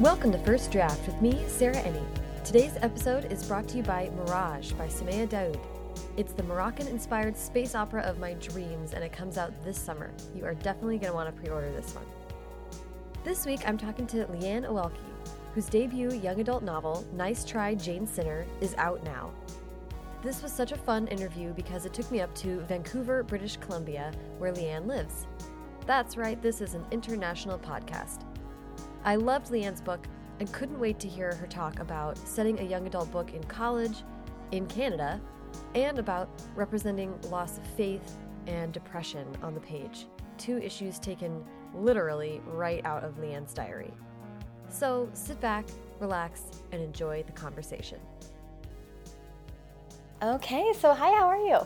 Welcome to First Draft with me, Sarah Enni. Today's episode is brought to you by Mirage by Somaiya Daud. It's the Moroccan inspired space opera of my dreams, and it comes out this summer. You are definitely going to want to pre order this one. This week, I'm talking to Lianne Oelke, whose debut young adult novel, Nice Try Jane Sinner, is out now. This was such a fun interview because it took me up to Vancouver, British Columbia, where Leanne lives. That's right, this is an international podcast. I loved Lianne's book and couldn't wait to hear her talk about setting a young adult book in college, in Canada, and about representing loss of faith and depression on the page. Two issues taken literally right out of Lianne's diary. So sit back, relax, and enjoy the conversation. Okay, so hi, how are you?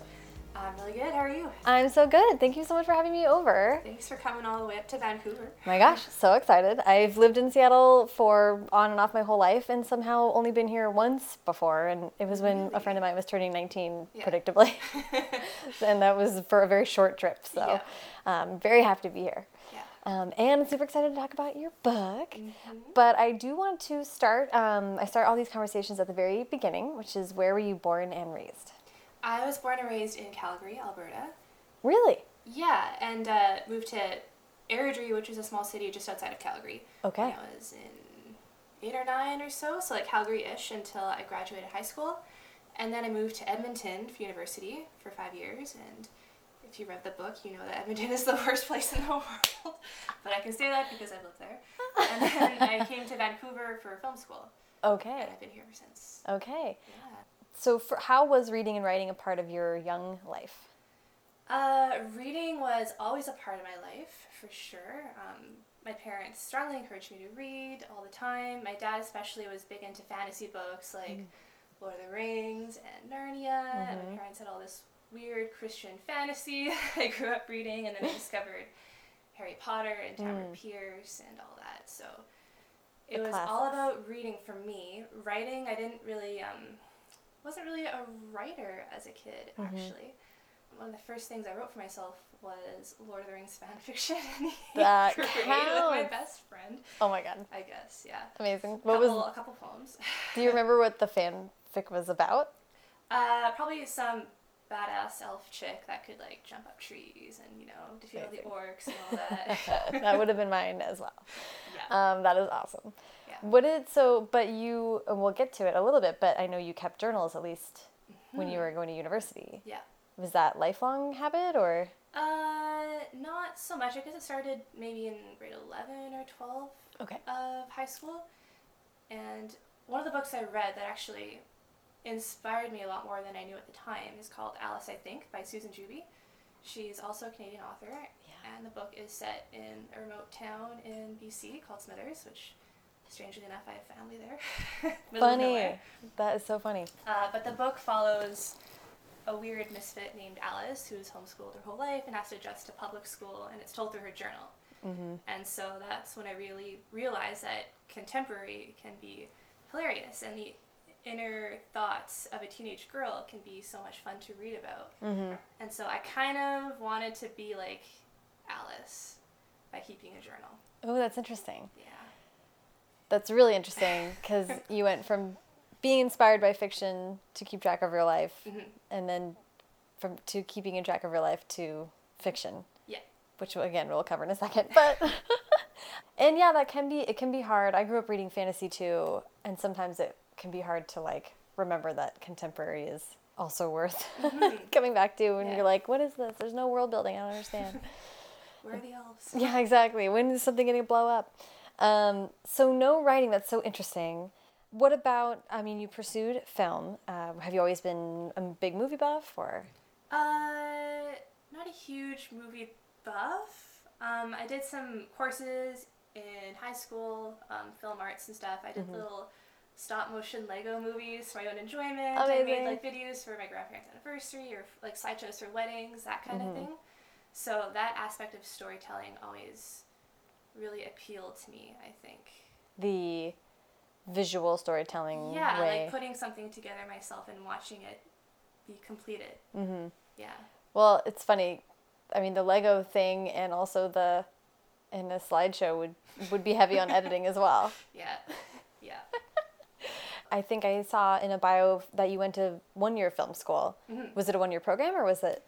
I'm really good. How are you? I'm so good. Thank you so much for having me over. Thanks for coming all the way up to Vancouver. My gosh, so excited. I've lived in Seattle for on and off my whole life and somehow only been here once before. And it was when a friend of mine was turning 19, Yeah. predictably. and that was for a very short trip. So Yeah. um, very happy to be here. Yeah. Um, and I'm super excited to talk about your book. Mm-hmm. But I do want to start, um, I start all these conversations at the very beginning, which is where were you born and raised? I was born and raised in Calgary, Alberta. Really? Yeah, and uh, moved to Airdrie, which is a small city just outside of Calgary. Okay. When I was in eight or nine or so, so like Calgary-ish until I graduated high school, and then I moved to Edmonton for university for five years. And if you read the book, you know that Edmonton is the worst place in the world. but I can say that because I lived there. And then I came to Vancouver for film school, Okay. and I've been here ever since. Okay. Yeah. So, for, how was reading and writing a part of your young life? Uh, reading was always a part of my life, for sure. Um, my parents strongly encouraged me to read all the time. My dad, especially, was big into fantasy books like Lord of the Rings and Narnia. And my parents had all this weird Christian fantasy I grew up reading, and then I discovered Harry Potter and Tamora Pierce and all that. So it The was all about reading for me. Writing, I didn't really, um, wasn't really a writer as a kid, actually one of the first things I wrote for myself was Lord of the Rings fan fiction That grade with my best friend. Oh my god, I guess, yeah. amazing! What couple, was? a couple poems? Do you remember what the fanfic was about? Uh, probably some badass elf chick that could like jump up trees and you know defeat all the orcs and all that. that would have been mine as well. yeah. Um, that is awesome. What did so? But you, and we'll get to it a little bit. But I know you kept journals at least when you were going to university. yeah. Was that lifelong habit or? Uh, not so much. I guess it started maybe in grade eleven or twelve. Okay. of high school. And one of the books I read that actually inspired me a lot more than I knew at the time is called Alice, I Think by Susan Juby. She's also a Canadian author, Yeah. and the book is set in a remote town in BC called Smithers, which, strangely enough, I have family there. Funny. That is so funny. Uh, but the book follows a weird misfit named Alice who's homeschooled her whole life and has to adjust to public school, and it's told through her journal. Mm-hmm. And so that's when I really realized that contemporary can be hilarious, and the inner thoughts of a teenage girl can be so much fun to read about. Mm-hmm. And so I kind of wanted to be like Alice by keeping a journal. Oh, that's interesting. Yeah. That's really interesting because you went from being inspired by fiction to keep track of your life, Mhm. and then from to keeping in track of your life to fiction, Yeah. which again we'll cover in a second. But and yeah, that can be it can be hard. I grew up reading fantasy too, and sometimes it can be hard to like remember that contemporary is also worth coming back to when Yeah. you're like, what is this? There's no world building. I don't understand. Where are the elves? Yeah, exactly. When is something going to blow up? Um, so no writing. That's so interesting. What about? I mean, you pursued film. Uh, have you always been a big movie buff, or? Uh, not a huge movie buff. Um, I did some courses in high school, um, film arts and stuff. I did little stop motion Lego movies for my own enjoyment. Amazing. I made like videos for my grandparents' anniversary or like slideshows for weddings, that kind of thing. So that aspect of storytelling always really appealed to me. I think. The visual storytelling Yeah, way. like putting something together myself and watching it be completed. mm-hmm. Yeah. Well, it's funny. I mean, the Lego thing and also the and a slideshow would would be heavy on editing as well. Yeah. Yeah. I think I saw in a bio that you went to one year film school. Mhm. Was it a one year program or was it?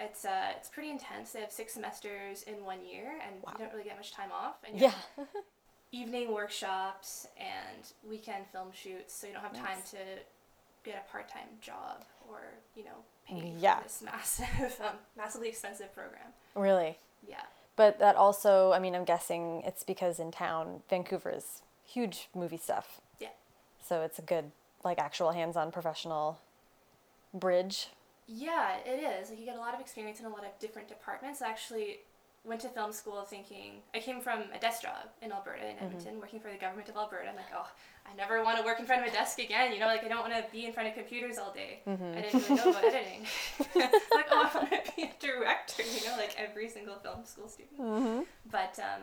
It's uh, it's pretty intense. They have six semesters in one year, and Wow. you don't really get much time off. And Yeah. evening workshops and weekend film shoots, so you don't have time to get a part time job or you know pay Yeah. for this massive, um, massively expensive program. really? Yeah. But that also, I mean, I'm guessing it's because in town, Vancouver is huge movie stuff. Yeah. So it's a good, like, actual hands on professional bridge. Yeah, it is. Like you get a lot of experience in a lot of different departments. I actually went to film school thinking I came from a desk job in Alberta in Edmonton, working for the government of Alberta. I'm like, oh, I never want to work in front of a desk again. You know, like I don't want to be in front of computers all day. I didn't really know about editing. like, oh, I want to be a director. You know, like every single film school student. Mm-hmm. But um,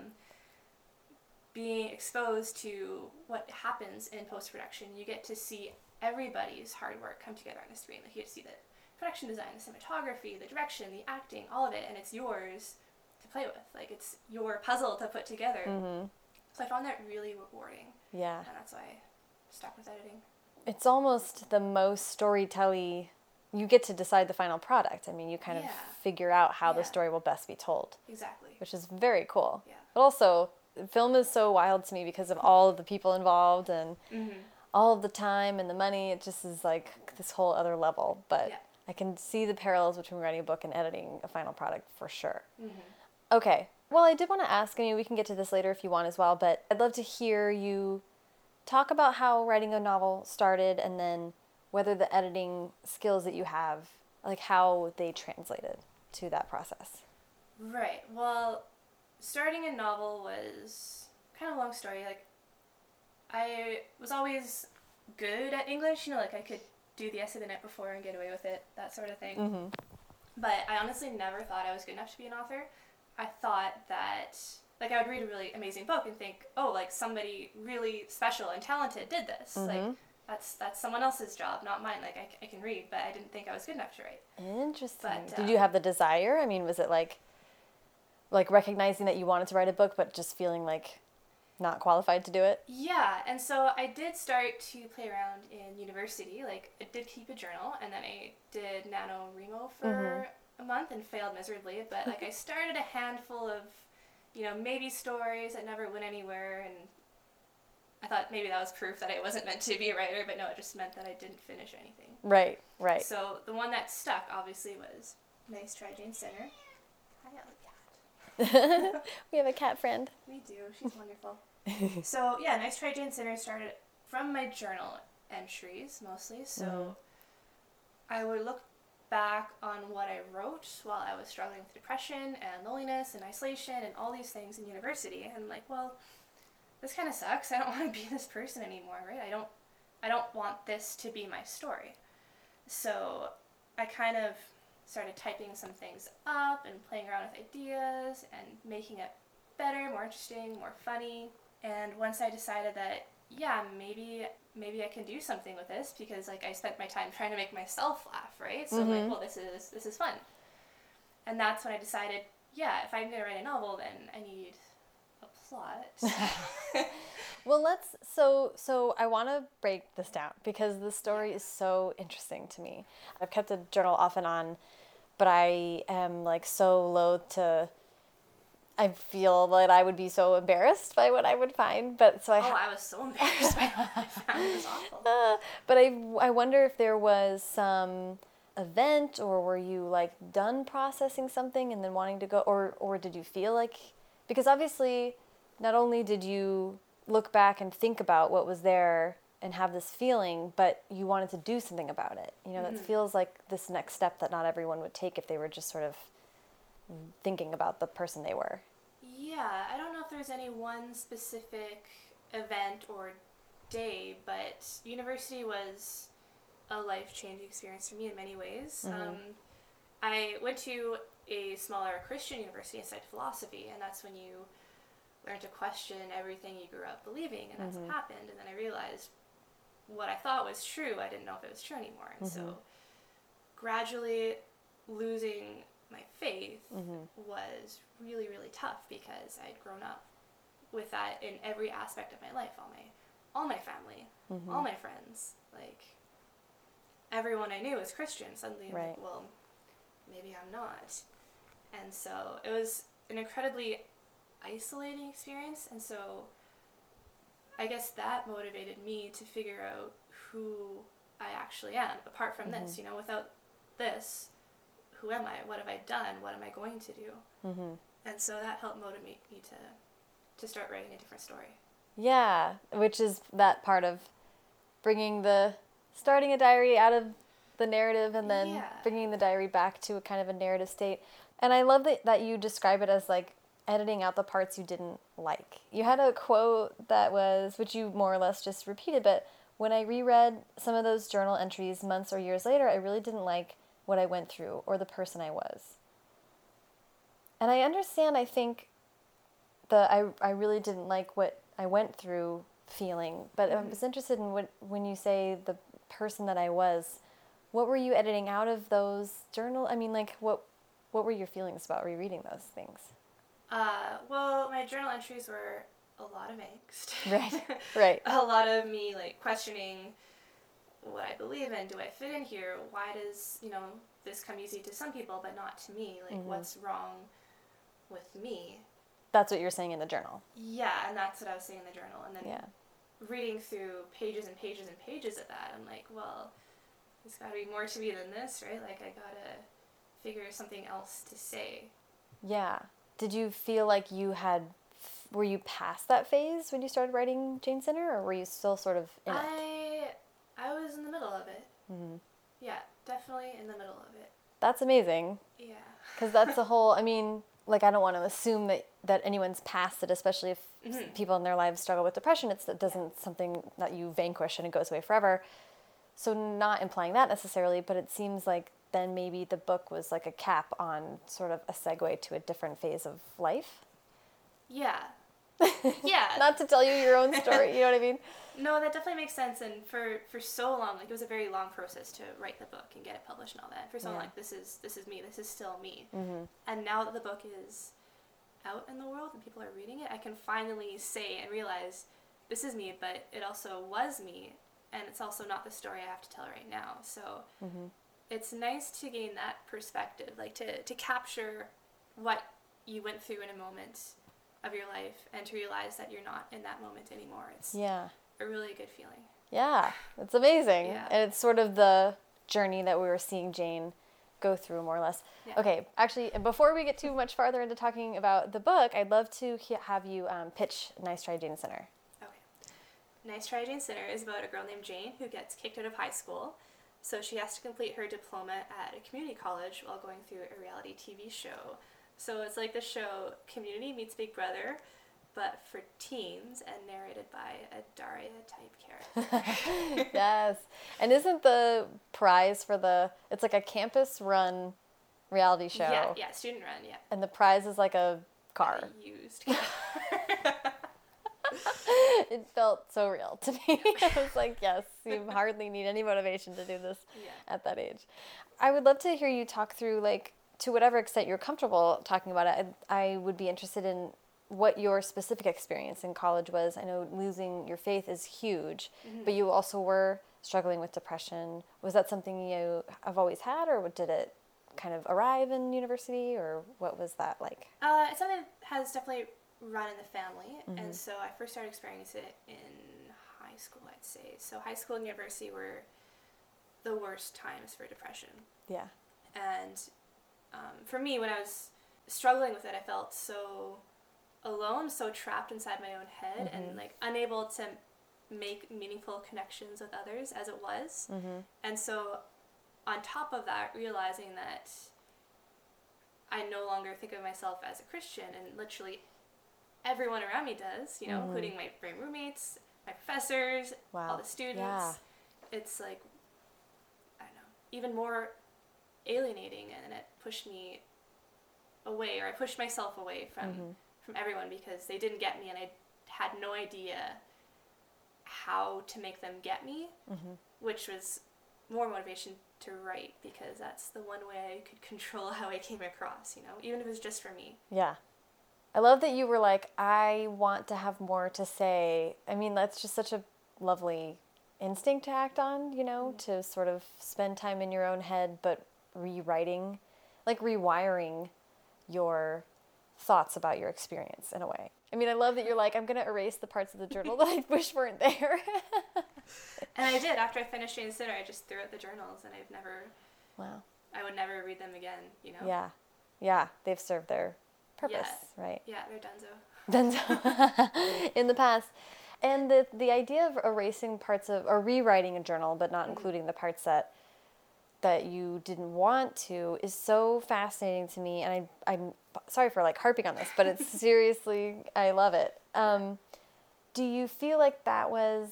being exposed to what happens in post production, you get to see everybody's hard work come together on the screen. Like you get to see the production design, the cinematography, the direction, the acting, all of it, and it's yours to play with. Like it's your puzzle to put together. Mm-hmm. So I found that really rewarding, Yeah. and that's why I stuck with editing. It's almost the most storytelling. You get to decide the final product. I mean, you kind Yeah. of figure out how the story will best be told, Exactly. which is very cool. Yeah. But also, film is so wild to me because of all of the people involved and Mm-hmm. all of the time and the money. It just is like this whole other level. But Yeah. I can see the parallels between writing a book and editing a final product for sure. Mm-hmm. Okay. Well, I did want to ask, I mean, we can get to this later if you want as well, but I'd love to hear you talk about how writing a novel started and then whether the editing skills that you have, like how they translated to that process. Right. Well, starting a novel was kind of a long story. Like, I was always good at English. You know, like I could do the essay the night before and get away with it, that sort of thing. Mm-hmm. But I honestly never thought I was good enough to be an author. I thought that, like, I would read a really amazing book and think, oh, like somebody really special and talented did this. Like, Mhm. that's that's someone else's job, not mine. Like, I, I can read, but I didn't think I was good enough to write. Interesting. But, Did you um, have the desire? I mean, was it like like recognizing that you wanted to write a book but just feeling like not qualified to do it? Yeah, and so I did start to play around in university. Like, I did keep a journal, and then I did NaNoWriMo for mm-hmm. a month and failed miserably. But, like, I started a handful of, you know, maybe stories that never went anywhere, and I thought maybe that was proof that I wasn't meant to be a writer, but no, it just meant that I didn't finish anything. Right, right. So, the one that stuck, obviously, was Nice Try Jane Sinner. Hi, we have a cat friend. We do. She's wonderful. so yeah, Nice Try Jane Sinner started from my journal entries mostly. So Mhm. I would look back on what I wrote while I was struggling with depression and loneliness and isolation and all these things in university and I'm like, well, this kind of sucks. I don't want to be this person anymore, right? I don't I don't want this to be my story. So I kind of started typing some things up and playing around with ideas and making it better, more interesting, more funny. And once I decided that yeah, maybe maybe I can do something with this because like I spent my time trying to make myself laugh, right? So I'm Mhm. like, well, this is this is fun. And that's when I decided, yeah, if I'm going to write a novel, then I need a plot. Well, let's so so I want to break this down because the story is so interesting to me. I've kept a journal off and on, but I am like so loath to I feel that I would be so embarrassed by what I would find, but so I oh, I was so embarrassed by what I found. It was awful. Uh, but I, I wonder if there was some event or were you like done processing something and then wanting to go or or did you feel like because obviously not only did you look back and think about what was there and have this feeling but you wanted to do something about it you know that feels like this next step that not everyone would take if they were just sort of thinking about the person they were Yeah, I don't know if there's any one specific event or day, but university was a life changing experience for me in many ways. Mm-hmm. Um, I went to a smaller Christian university and studied philosophy, and that's when you learn to question everything you grew up believing, and that's what mm-hmm. happened. And then I realized what I thought was true, I didn't know if it was true anymore. And mm-hmm. so gradually losing my faith mm-hmm. was really really tough because I'd grown up with that in every aspect of my life. All my all my family, mm-hmm. all my friends, like everyone I knew was Christian. Suddenly, I'm Right. like, well, maybe I'm not. And so it was an incredibly isolating experience. And so I guess that motivated me to figure out who I actually am. Apart from mm-hmm. this, you know, without this, who am I? What have I done? What am I going to do? Mm-hmm. And so that helped motivate me to to start writing a different story. Yeah, which is that part of bringing the starting a diary out of the narrative and then Yeah. bringing the diary back to a kind of a narrative state. And I love that, that you describe it as like editing out the parts you didn't like. You had a quote that was, which you more or less just repeated, but when I reread some of those journal entries months or years later, I really didn't like what I went through or the person I was. And I understand, I think, the I, I really didn't like what I went through feeling, but I was interested in what when you say the person that I was, what were you editing out of those journal? I mean, like what what were your feelings about rereading those things? Uh, well, my journal entries were a lot of angst. Right, right. a lot of me like questioning what I believe in. Do I fit in here? Why does you know this come easy to some people but not to me? Like, Mm-hmm. what's wrong with me? That's what you're saying in the journal. Yeah, and that's what I was saying in the journal. And then Yeah. reading through pages and pages and pages of that, I'm like, well, there's got to be more to me than this, right? Like, I gotta figure something else to say. Yeah. Did you feel like you had were you past that phase when you started writing Jane Sinner or were you still sort of in it? I I was in the middle of it. Mm-hmm. Yeah, definitely in the middle of it. That's amazing. Yeah. because that's the whole i mean like i don't want to assume that that anyone's past it especially if s- people in their lives struggle with depression it's it doesn't something that you vanquish and it goes away forever so not implying that necessarily but it seems like then maybe the book was like a cap on sort of a segue to a different phase of life Yeah. Yeah. not to tell you your own story you know what i mean No, that definitely makes sense. And for for so long, like it was a very long process to write the book and get it published and all that. For so long, like this is this is me. This is still me. Mm-hmm. And now that the book is out in the world and people are reading it, I can finally say and realize this is me, but it also was me, and it's also not the story I have to tell right now. So it's nice to gain that perspective, like to to capture what you went through in a moment of your life and to realize that you're not in that moment anymore. It's yeah a really good feeling. Yeah, it's amazing. Yeah. And it's sort of the journey that we were seeing Jane go through, more or less. Yeah. Okay, actually, before we get too much farther into talking about the book, I'd love to have you um, pitch Nice Try Jane Sinner. Okay. Nice Try Jane Sinner is about a girl named Jane who gets kicked out of high school. So she has to complete her diploma at a community college while going through a reality TV show. So it's like the show Community Meets Big Brother, but for teens and narrated by a Daria type character. yes. And isn't the prize for the, it's like a campus run reality show. Yeah, yeah, student run, yeah. And the prize is like a car. A used car. it felt so real to me. I was like, yes, you hardly need any motivation to do this Yeah. at that age. I would love to hear you talk through, like, to whatever extent you're comfortable talking about it. I, I would be interested in what your specific experience in college was. I know losing your faith is huge, but you also were struggling with depression. Was that something you have always had, or did it kind of arrive in university, or what was that like? Uh, it's something that has definitely run in the family, and so I first started experiencing it in high school, I'd say. So high school and university were the worst times for depression, Yeah. and um, for me, when I was struggling with it, I felt so alone, so trapped inside my own head, and mm-hmm. like unable to make meaningful connections with others as it was. Mm-hmm. And so, on top of that, realizing that I no longer think of myself as a Christian, and literally everyone around me does, you know, including mm-hmm. my, my roommates, my professors, Wow. all the students. Yeah. It's like, I don't know, even more alienating, and it pushed me away, or I pushed myself away from mm-hmm. from everyone because they didn't get me, and I had no idea how to make them get me, mm-hmm. which was more motivation to write because that's the one way I could control how I came across, you know, even if it was just for me. Yeah. I love that you were like, I want to have more to say. I mean, that's just such a lovely instinct to act on, you know, mm-hmm. to sort of spend time in your own head, but rewriting, like rewiring your thoughts about your experience in a way. I mean, I love that you're like, I'm going to erase the parts of the journal that I wish weren't there. And I did. After I finished Jane Sinner, I just threw out the journals and I've never, wow. I would never read them again, you know? Yeah. Yeah. They've served their purpose, right? Yeah, they're donezo. Then in the past. And the the idea of erasing parts of or rewriting a journal but not mm-hmm. including the parts that that you didn't want to is so fascinating to me and I I'm sorry for like harping on this, but it's seriously I love it. Um, do you feel like that was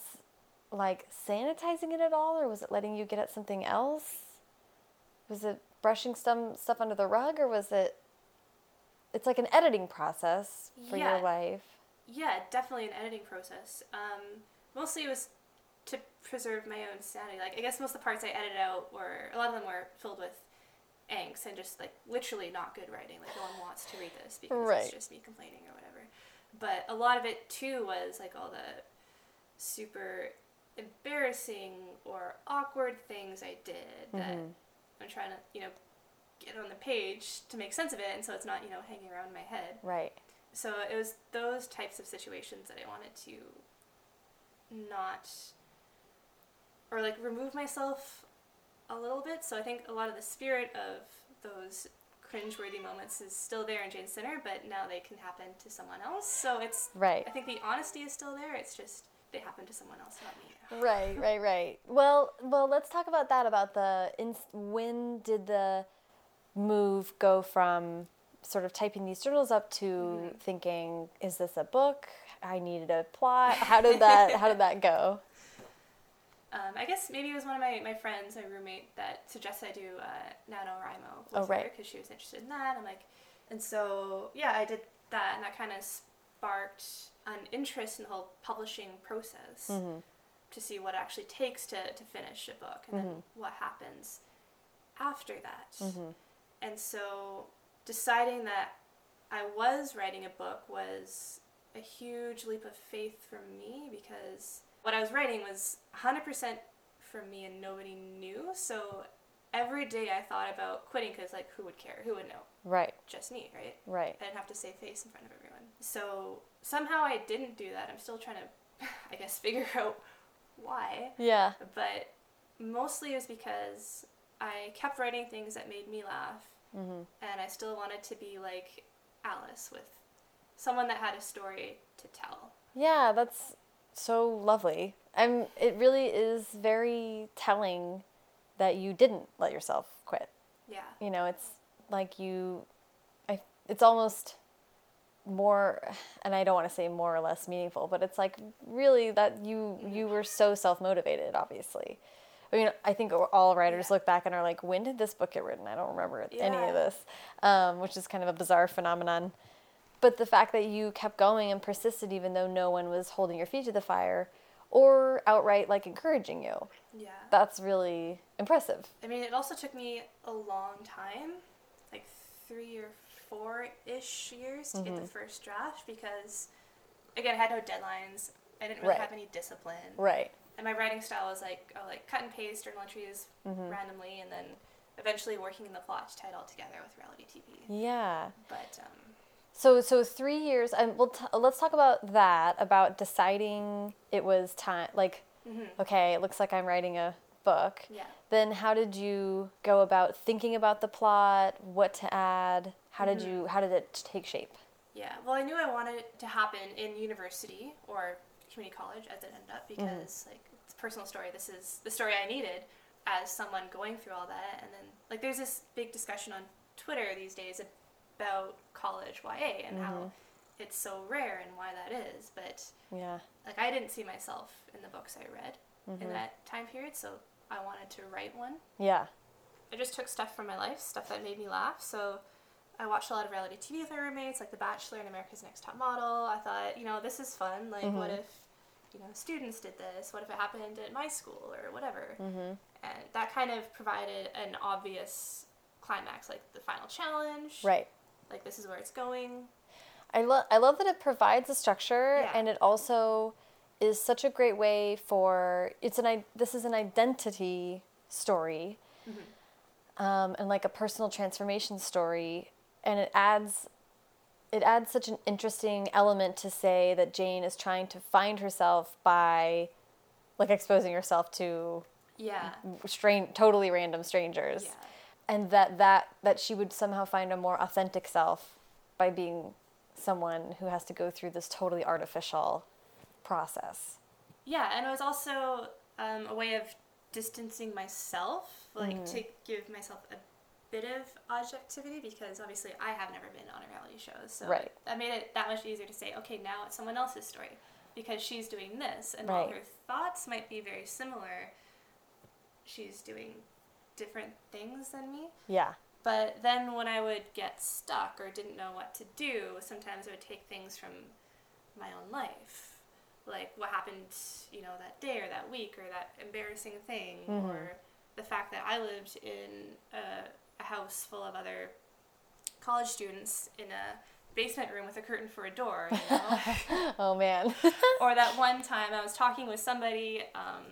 like sanitizing it at all or was it letting you get at something else? Was it brushing some stuff under the rug or was it it's like an editing process for Yeah. your life. Yeah, definitely an editing process. Um, mostly it was to preserve my own sanity. Like, I guess most of the parts I edited out were, a lot of them were filled with angst and just like literally not good writing. Like, no one wants to read this because Right. it's just me complaining or whatever. But a lot of it too was like all the super embarrassing or awkward things I did that Mhm. I'm trying to, you know, get on the page to make sense of it and so it's not, you know, hanging around my head. Right. So it was those types of situations that I wanted to not or like remove myself a little bit. So I think a lot of the spirit of those cringeworthy moments is still there in Jane Sinner, but now they can happen to someone else. So it's Right. I think the honesty is still there. It's just they happen to someone else, not me. Right, right, right. Well, well, let's talk about that. About the inst- when did the move go from sort of typing these journals up to mm-hmm. thinking, is this a book? I needed a plot. How did that? how did that go? Um, I guess maybe it was one of my, my friends, my roommate, that suggested I do uh, NaNoWriMo Oh, right. because she was interested in that. I'm like, and so yeah, I did that, and that kind of sparked an interest in the whole publishing process Mhm. to see what it actually takes to, to finish a book and then what happens after that. Mhm. And so deciding that I was writing a book was a huge leap of faith for me because what I was writing was 100% for me and nobody knew. So every day I thought about quitting because, like, who would care? Who would know? Right, Just me, right? right. I didn't have to save face in front of everyone. So somehow I didn't do that. I'm still trying to, I guess, figure out why. Yeah. But mostly it was because I kept writing things that made me laugh, hmm and I still wanted to be like Alice with someone that had a story to tell. Yeah, that's so lovely. I'm. It really is very telling that you didn't let yourself quit. Yeah. you know it's like you i it's almost more and i don't want to say more or less meaningful but it's like really that you you were so self-motivated obviously i mean i think all writers Yeah. look back and are like when did this book get written i don't remember any of this um, which is kind of a bizarre phenomenon but the fact that you kept going and persisted even though no one was holding your feet to the fire or outright like encouraging you Yeah. that's really impressive I mean, it also took me a long time, like three or four ish years to get the mm-hmm. first draft because, again, I had no deadlines. I didn't really Right. have any discipline. right And my writing style was like, oh, like cut and paste journal entries mm-hmm. randomly and then eventually working in the plot to tie it all together with reality TV. yeah But, um, So so three years, and we'll t- let's talk about that. About deciding it was time. Like, okay, it looks like I'm writing a book. Mm-hmm. Yeah. Then how did you go about thinking about the plot? What to add? How did Mm-hmm. you? How did it take shape? Yeah, well, I knew I wanted it to happen in university or community college, as it ended up, because like it's a personal story. This is the story I needed as someone going through all that, and then like there's this big discussion on Twitter these days about college YA and how mm-hmm. it's so rare and why that is. But Yeah. like I didn't see myself in the books I read in mm-hmm. that time period, so I wanted to write one. Yeah. I just took stuff from my life, stuff that made me laugh. So I watched a lot of reality TV with my roommates, like The Bachelor and America's Next Top Model. I thought, you know, this is fun. Like, what mm-hmm. if, you know, students did this? What if it happened at my school or whatever? Mm-hmm. And that kind of provided an obvious climax, like the final challenge. Right. Like this is where it's going. I love I love that it provides a structure Yeah. and it also is such a great way for it's an i- this is an identity story um, and like a personal transformation story and it adds it adds such an interesting element to say that Jane is trying to find herself by like exposing herself to Yeah. strange totally random strangers Yeah. And that that that she would somehow find a more authentic self by being someone who has to go through this totally artificial process. Yeah, and it was also um, a way of distancing myself, like to give myself a bit of objectivity because obviously I have never been on a reality show, so Right. that made it that much easier to say, okay, now it's someone else's story because she's doing this, and while her thoughts might be very similar, she's doing different things than me. yeah But then when I would get stuck or didn't know what to do, sometimes I would take things from my own life. Like what happened, you know, that day or that week or that embarrassing thing or the fact that I lived in a, a house full of other college students in a basement room with a curtain for a door, you know? oh man or that one time I was talking with somebody, um,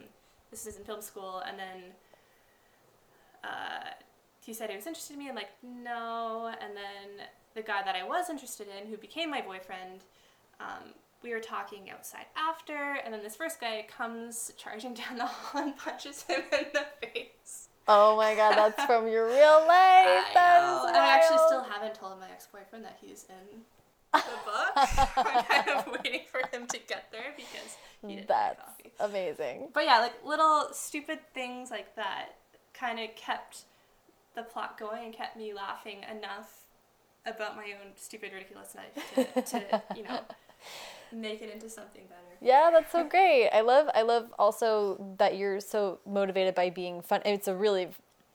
this is in film school, and then uh, he said he was interested in me. I'm like, no. And then the guy that I was interested in, who became my boyfriend, um, we were talking outside after, and then this first guy comes charging down the hall and punches him in the face. oh my god that's from your real life I That know. is And I actually still haven't told my ex-boyfriend that he's in the book. I'm kind of waiting for him to get there because he didn't that's amazing But yeah, like little stupid things like that kind of kept the plot going and kept me laughing enough about my own stupid, ridiculous life to, to you know, make it into something better. Yeah, that's so great. I love I love also that you're so motivated by being fun. It's a really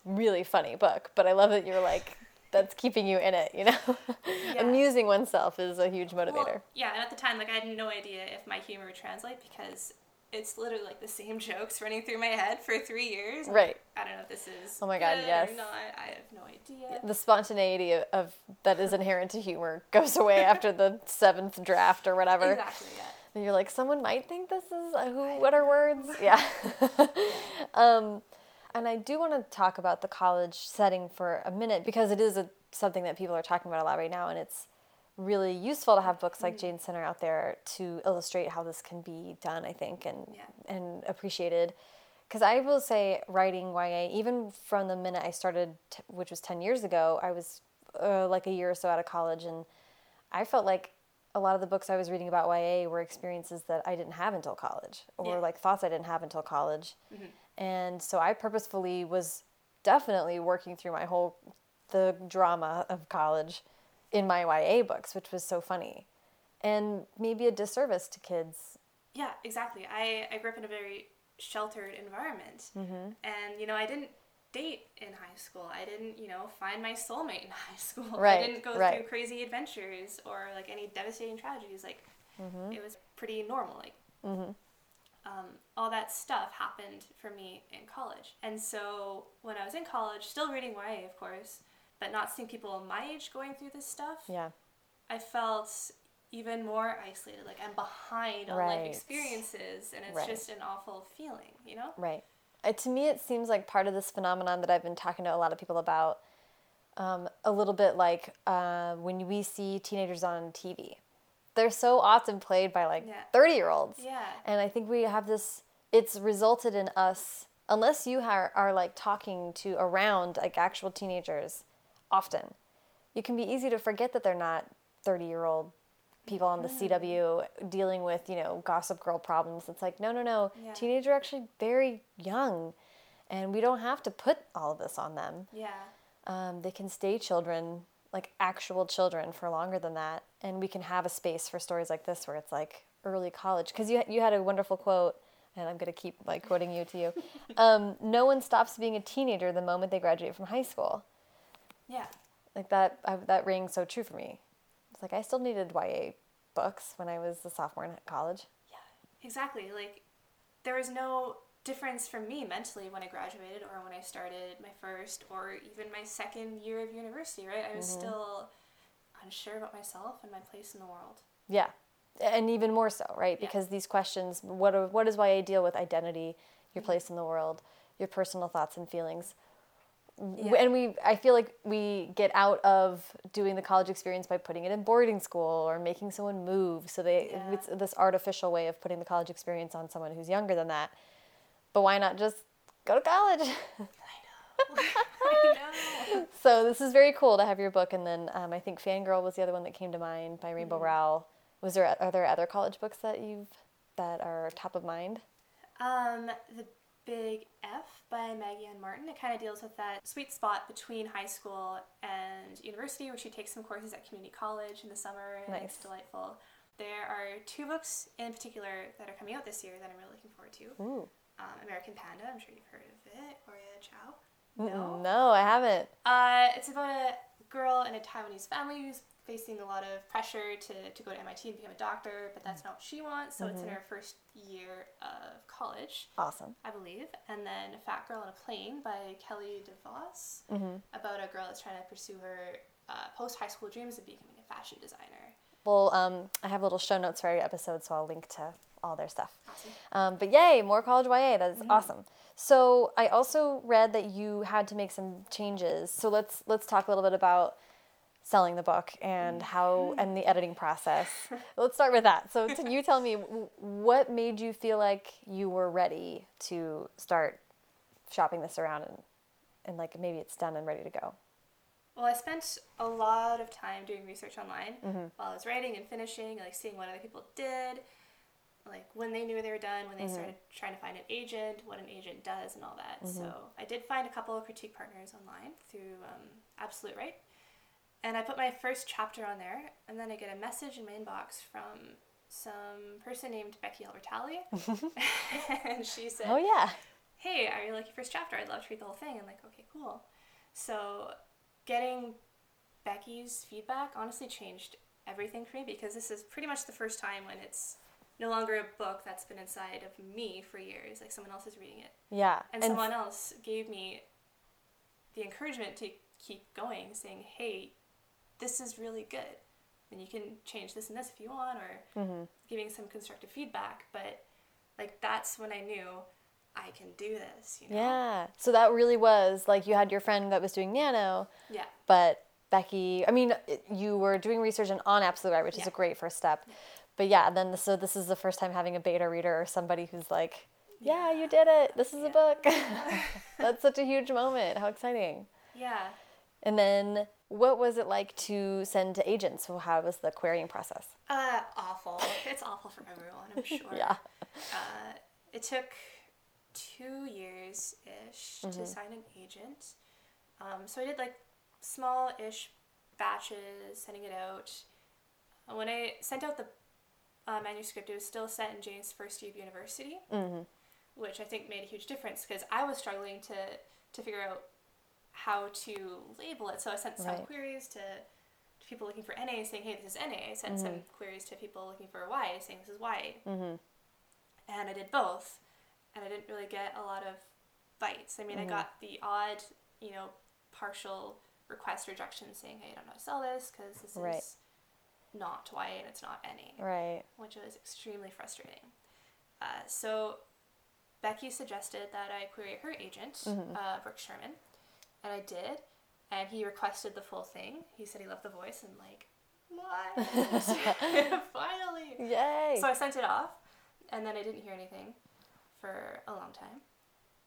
really funny book, but I love that you're like that's keeping you in it, you know. Yeah. Amusing oneself is a huge motivator. Well, yeah, and at the time, like I had no idea if my humor would translate because it's literally like the same jokes running through my head for three years. Right. I don't know if this is. Oh my God, yes. Not. I have no idea. the spontaneity of, of that is inherent to humor goes away after the seventh draft or whatever. Exactly. Yeah. And you're like, someone might think this is uh, who? What are words? Yeah. um, and I do want to talk about the college setting for a minute because it is a, something that people are talking about a lot right now, and it's really useful to have books like Jane Sinner out there to illustrate how this can be done. I think and Yeah. and appreciated. Because I will say, writing YA, even from the minute I started, t- which was 10 years ago, I was uh, like a year or so out of college, and I felt like a lot of the books I was reading about YA were experiences that I didn't have until college, or Yeah. like thoughts I didn't have until college. And so I purposefully was definitely working through my whole the drama of college in my YA books, which was so funny, and maybe a disservice to kids. Yeah, exactly. I, I grew up in a very sheltered environment. Mm-hmm. And, you know, I didn't date in high school. I didn't, you know, find my soulmate in high school. Right, I didn't go right. through crazy adventures or like any devastating tragedies. Like, Mm-hmm. it was pretty normal. Like, um, all that stuff happened for me in college. And so when I was in college, still reading YA, of course, but not seeing people my age going through this stuff, Yeah, I felt even more isolated. Like I'm behind on Right. life experiences, and it's Right. just an awful feeling, you know? right. Uh, to me, it seems like part of this phenomenon that I've been talking to a lot of people about. Um, a little bit like uh, when we see teenagers on TV, they're so often played by like Yeah. thirty-year-olds. Yeah. And I think we have this, it's resulted in us, unless you are, are like talking to around like actual teenagers often, you can be easy to forget that they're not 30 year old people on the CW dealing with, you know, gossip girl problems. It's like, no, no, no. Yeah. Teenagers are actually very young and we don't have to put all of this on them. Yeah. Um, they can stay children, like actual children, for longer than that, and we can have a space for stories like this where it's like early college. Because you you had a wonderful quote, and I'm gonna keep like quoting you to you. Um, no one stops being a teenager the moment they graduate from high school. Yeah. Like that I, that rings so true for me. It's like I still needed YA books when I was a sophomore in college. Yeah. Exactly. Like, there was no difference for me mentally when I graduated or when I started my first or even my second year of university, right? I was Mm-hmm. still unsure about myself and my place in the world. Yeah. And even more so, right? Yeah. Because these questions, what, are, what is YA deal with identity, your place in the world, your personal thoughts and feelings? Yeah. And we, I feel like we get out of doing the college experience by putting it in boarding school or making someone move. So they, Yeah. it's this artificial way of putting the college experience on someone who's younger than that. But why not just go to college? I know. so this is very cool to have your book. And then um, I think Fangirl was the other one that came to mind by Rainbow Rowell. Was there are there other college books that you've that are top of mind? Um, the Big F by Maggie Ann Martin. It kind of deals with that sweet spot between high school and university, where she takes some courses at community college in the summer, and Nice. it's delightful. There are two books in particular that are coming out this year that I'm really looking forward to. Ooh. Um, American Panda. I'm sure you've heard of it. Gloria Chao. Mm-mm, No, I haven't. Uh, it's about a girl in a Taiwanese family who's facing a lot of pressure to, to go to MIT and become a doctor, but that's not what she wants. So it's in her first year of college, Awesome. I believe. And then Fat Girl on a Plane by Kelly DeVos about a girl that's trying to pursue her uh, post high school dreams of becoming a fashion designer. Well, um, I have little show notes for every episode, so I'll link to all their stuff. Awesome. Um, but yay, more college YA. That is awesome. So I also read that you had to make some changes. So let's let's talk a little bit about selling the book and mm. how and the editing process. let's start with that. So t- you tell me what made you feel like you were ready to start shopping this around and and like maybe it's done and ready to go. Well, I spent a lot of time doing research online mm-hmm. while I was writing and finishing, like seeing what other people did, like when they knew they were done, when they mm-hmm. started trying to find an agent, what an agent does, and all that. Mm-hmm. So I did find a couple of critique partners online through um, Absolute Write, and I put my first chapter on there, and then I get a message in my inbox from some person named Becky Albertalli, and she said, Oh yeah. hey, I really like your first chapter. I'd love to read the whole thing. I'm like, okay, cool. So getting Becky's feedback honestly changed everything for me because this is pretty much the first time when it's no longer a book that's been inside of me for years. Like someone else is reading it. Yeah. And, someone else gave me the encouragement to keep going, saying, hey, this is really good. And you can change this and this if you want, or Mm-hmm. giving some constructive feedback. But like that's when I knew I can do this, you know? Yeah. So that really was like you had your friend that was doing nano, Yeah. but Becky, I mean, you were doing research and on Absolute Write, which is a great first step. But yeah, then so this is the first time having a beta reader or somebody who's like, yeah, you did it. This is a book. That's such a huge moment. How exciting. Yeah. And then what was it like to send to agents? So how was the querying process? Uh, awful. It's awful for everyone, I'm sure. Yeah. Uh, it took two years ish to sign an agent. Um, so I did like small ish batches, sending it out. When I sent out the uh, manuscript, it was still set in Jane's first year of university, which I think made a huge difference because I was struggling to, to figure out how to label it. So I sent some Right. queries to, to people looking for NA saying, hey, this is NA. I sent some queries to people looking for YA saying, this is YA and I did both, and I didn't really get a lot of bites. I mean, I got the odd, you know, partial request rejection saying, "Hey, I don't know how to sell this because this Right. is not YA and it's not NA," Right. which was extremely frustrating. Uh, so Becky suggested that I query her agent, uh, Brooks Sherman, and I did. And he requested the full thing. He said he loved the voice, and like, what? Finally. Yay. So I sent it off, and then I didn't hear anything for a long time.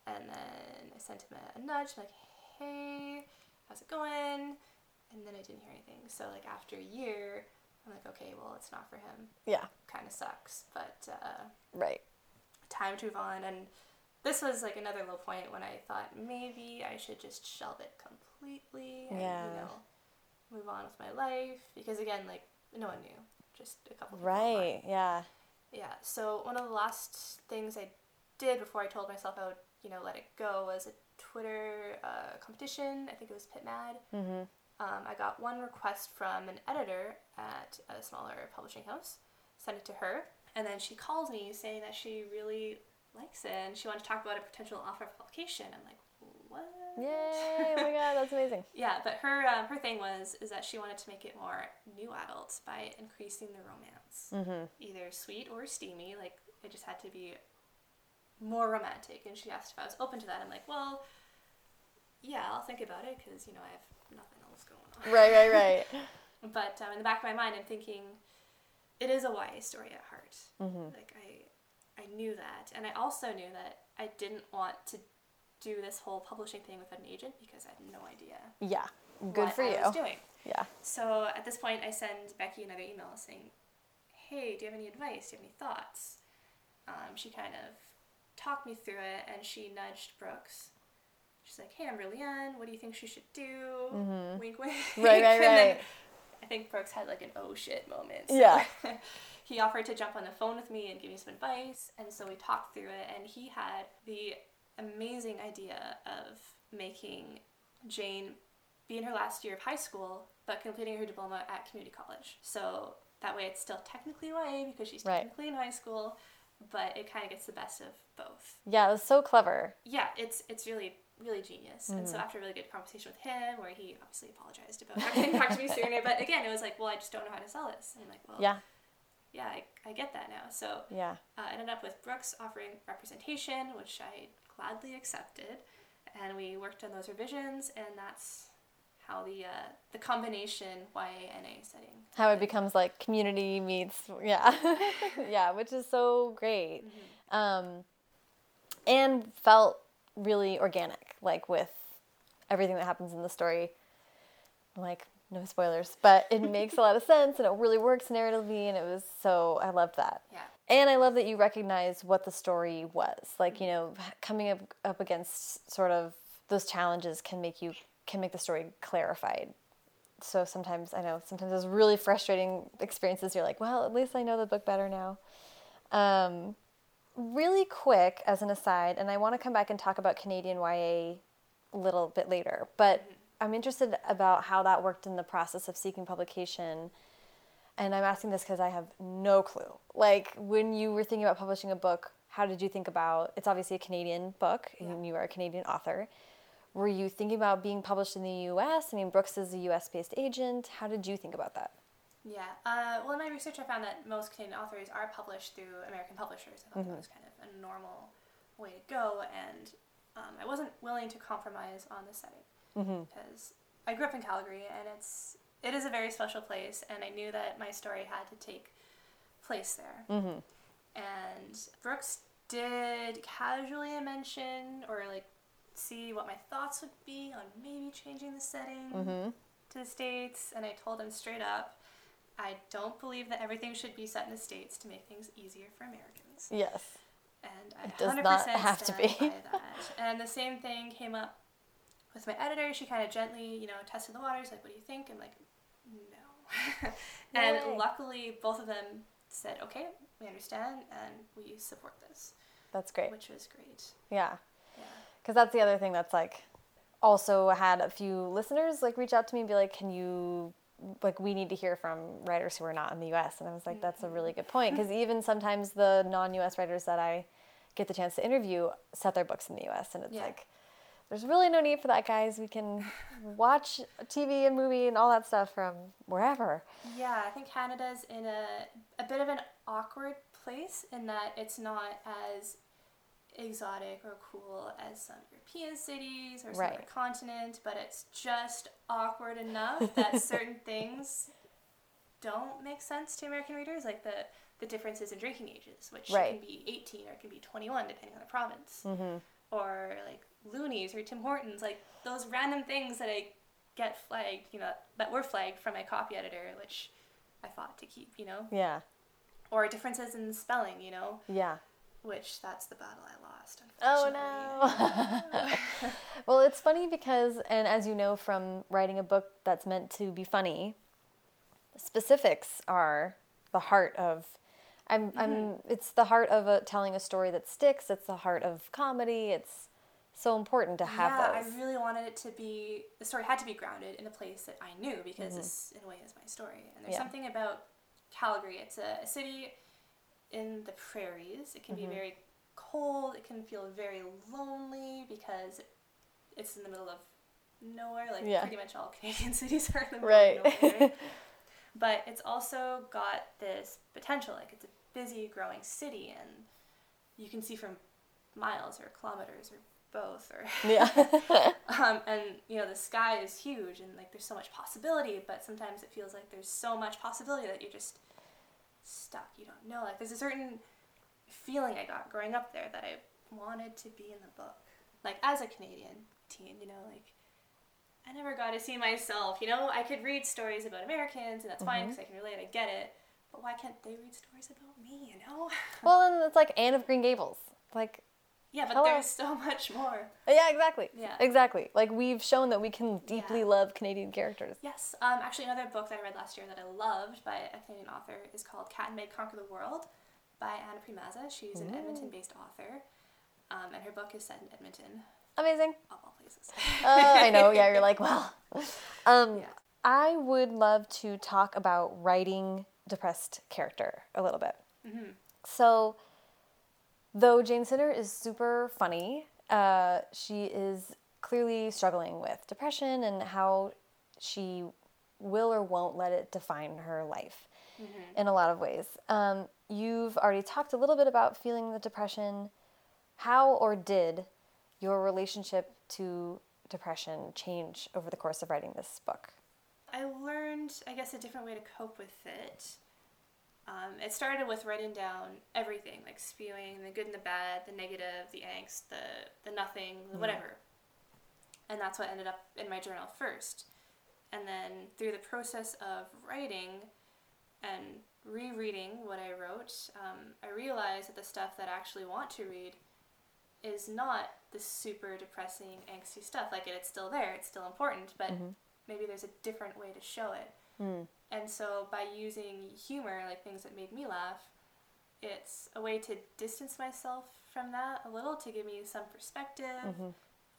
And then I sent him a, a nudge, like, hey, how's it going? And then I didn't hear anything. So, like, after a year, I'm like, okay, well, it's not for him. yeah. Kind of sucks, but uh, Right. time to move on. And this was like another low point when I thought maybe I should just shelve it completely and, Yeah. you know, move on with my life. Because, again, like, no one knew. Just a couple people Right. Yeah. Yeah. So one of the last things I did before I told myself I would, you know, let it go was a Twitter uh, competition. I think it was PitMad. Mhm. Um, I got one request from an editor at a smaller publishing house. Sent it to her, And then she calls me saying that she really likes it and she wanted to talk about a potential offer of publication. I'm like, what? Yay! Oh my god, that's amazing. Yeah, but her um, her thing was is that she wanted to make it more new adults by increasing the romance, Mm-hmm. either sweet or steamy. Like it just had to be more romantic. And she asked if I was open to that. I'm like, well, yeah, I'll think about it because you know I have nothing else going on. Right, right, right. But um, in the back of my mind, I'm thinking, it is a YA story at heart. Mm-hmm. Like I, I knew that, and I also knew that I didn't want to do this whole publishing thing without an agent because I had no idea Yeah. Good what for I you. was doing. Yeah. So at this point, I send Becky another email saying, "Hey, do you have any advice? Do you have any thoughts?" Um, she kind of talked me through it, and she nudged Brooks. She's like, "Hey, I'm Brilliant. What do you think she should do?" Wink, wink. Mm-hmm. Right, right, right. I think Brooks had like an oh shit moment. Yeah. he offered to jump on the phone with me and give me some advice, and so we talked through it. And he had the amazing idea of making Jane be in her last year of high school, but completing her diploma at community college. So that way, it's still technically YA because she's Right. technically in high school, but it kind of gets the best of both Yeah, it was so clever. yeah, it's it's really really genius. And Mm-hmm. so after a really good conversation with him, where he obviously apologized about not getting back to me sooner, but again, it was like, well, I just don't know how to sell this. And I'm like, well, Yeah. yeah, I, I get that now. So Yeah. uh, I ended up with Brooks offering representation, which I gladly accepted, and we worked on those revisions, and that's how the uh, the combination YA-NA setting. How it becomes like community meets yeah. yeah, which is so great. Um and felt really organic, like with everything that happens in the story. Like, no spoilers, but it makes a lot of sense and it really works narratively and it was so I loved that. Yeah. And I love that you recognize what the story was. Like, you know, coming up, up against sort of those challenges can make you can make the story clarified. So sometimes I know sometimes those really frustrating experiences you're like, well, at least I know the book better now. Um, really quick as an aside, and I want to come back and talk about Canadian YA a little bit later, but I'm interested about how that worked in the process of seeking publication. And I'm asking this because I have no clue. Like, when you were thinking about publishing a book, how did you think about it's obviously a Canadian book, and you are a Canadian author. Were you thinking about being published in the US? I mean, Brooks is a US based agent. How did you think about that? Yeah. Uh, well, in my research, I found that most Canadian authors are published through American publishers. I thought that was kind of a normal way to go, and um, I wasn't willing to compromise on the setting because I grew up in Calgary, and it's it is a very special place, and I knew that my story had to take place there. Mm-hmm. And Brooks did casually mention or like see what my thoughts would be on maybe changing the setting Mm-hmm. to the states, and I told him straight up, I don't believe that everything should be set in the states to make things easier for Americans. Yes. And I It does 100% not have to be. that. And the same thing came up with my editor. She kind of gently, you know, tested the waters, like, what do you think? I'm like, no. and luckily, both of them said, okay, we understand, and we support this, That's great. which was great. Yeah. Yeah. Because that's the other thing that's like, also had a few listeners like reach out to me and be like, can you, like, we need to hear from writers who are not in the US. And I was like, that's a really good point. Because even sometimes the non US writers that I get the chance to interview set their books in the US. And it's Yeah. like, there's really no need for that, guys. We can watch TV and movie and all that stuff from wherever. Yeah, I think Canada's in a a bit of an awkward place in that it's not as exotic or cool as some European cities or some Right. other continent, but it's just awkward enough that certain things don't make sense to American readers, like the the differences in drinking ages, which Right. can be 18 or it can be 21 depending on the province, Mm-hmm. or like loonies or Tim Hortons, like those random things that I get flagged, you know, that were flagged from my copy editor, which I fought to keep, you know, Yeah. or differences in spelling, you know, Yeah. Which that's the battle I lost. Oh no. well, it's funny because, and as you know from writing a book that's meant to be funny, specifics are the heart of. I'm, I'm. It's the heart of a, telling a story that sticks. It's the heart of comedy. It's so important to have yeah, those. I really wanted it to be the story had to be grounded in a place that I knew because this, in a way, is my story. And there's Mm-hmm. Yeah. something about Calgary. It's a, a city in the prairies. It can be very cold. It can feel very lonely because it's in the middle of nowhere. Like Yeah. pretty much all Canadian cities are in the middle Right. of nowhere. but it's also got this potential. Like it's a busy, growing city, and you can see from miles or kilometers or both or Yeah. um, and you know the sky is huge and like there's so much possibility but sometimes it feels like there's so much possibility that you're just stuck you don't know. Like there's a certain feeling i got growing up there that i wanted to be in the book. Like as a canadian teen you know like i never got to see myself you know? I could read stories about americans and that's fine mm-hmm. because i can relate i get it. But why can't they read stories about me you know? Well, and it's like Anne of Green Gables. Like, yeah but Hello. there's so much more yeah, exactly. Yeah. Exactly. Like we've shown that we can deeply Yeah. love Canadian characters. Yes. Um, actually, another book that I read last year that I loved by a Canadian author is called Kat and Meg Conquer the World by Anna Priemaza. She's an Edmonton based author. Um, and her book is set in Edmonton, Amazing. of all places. Uh, I know. Yeah, you're like, well. Um, Yeah. I would love to talk about writing depressed character a little bit. So, though Jane Sinner is super funny, uh, she is clearly struggling with depression and how she will or won't let it define her life in a lot of ways. Um, you've already talked a little bit about feeling the depression. How or did your relationship to depression change over the course of writing this book? I learned, I guess, a different way to cope with it. Um, it started with writing down everything, like spewing the good and the bad, the negative, the angst, the, the nothing, the whatever. And that's what ended up in my journal first. And then through the process of writing and rereading what I wrote, um, I realized that the stuff that I actually want to read is not the super depressing, angsty stuff. Like it's still there, it's still important, but maybe there's a different way to show it. And so by using humor, like things that made me laugh, it's a way to distance myself from that a little to give me some perspective. Mm-hmm.